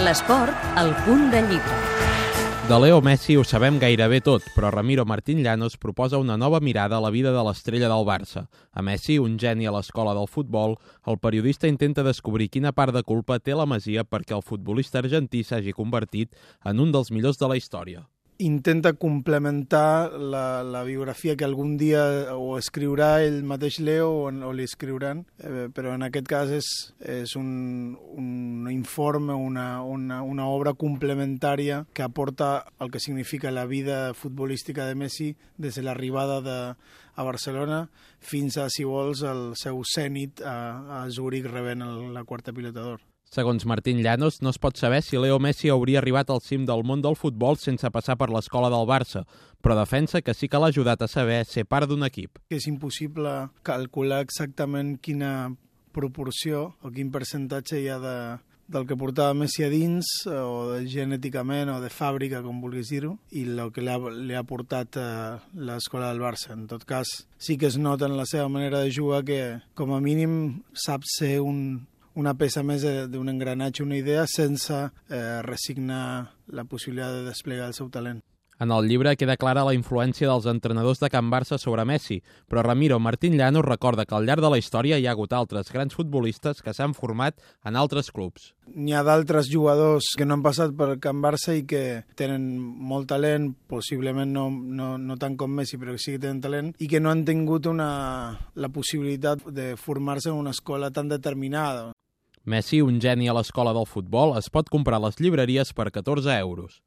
L'esport, al punt de llibre. De Leo Messi ho sabem gairebé tot, però Ramiro Martín Llanos proposa una nova mirada a la vida de l'estrella del Barça. A Messi, un geni a l'escola del futbol, el periodista intenta descobrir quina part de culpa té la Masia perquè el futbolista argentí s'hagi convertit en un dels millors de la història intenta complementar la, la biografia que algun dia o escriurà ell mateix Leo o, o li escriuran, eh, però en aquest cas és, és un, un informe, una, una, una obra complementària que aporta el que significa la vida futbolística de Messi des de l'arribada de, a Barcelona fins a, si vols, el seu cènit a, a Zúrich rebent el, la quarta pilota d'or. Segons Martín Llanos, no es pot saber si Leo Messi hauria arribat al cim del món del futbol sense passar per l'escola del Barça, però defensa que sí que l'ha ajudat a saber ser part d'un equip. És impossible calcular exactament quina proporció o quin percentatge hi ha de, del que portava Messi a dins, o de genèticament o de fàbrica, com vulguis dir-ho, i el que li ha, li ha portat a l'escola del Barça. En tot cas, sí que es nota en la seva manera de jugar que, com a mínim, sap ser un, una peça més d'un engranatge, una idea, sense eh, resignar la possibilitat de desplegar el seu talent. En el llibre queda clara la influència dels entrenadors de Can Barça sobre Messi, però Ramiro Martín Llano recorda que al llarg de la història hi ha hagut altres grans futbolistes que s'han format en altres clubs. N'hi ha d'altres jugadors que no han passat per Can Barça i que tenen molt talent, possiblement no, no, no tant com Messi, però que sí que tenen talent, i que no han tingut una, la possibilitat de formar-se en una escola tan determinada. Messi, un geni a l'escola del futbol, es pot comprar a les llibreries per 14 euros.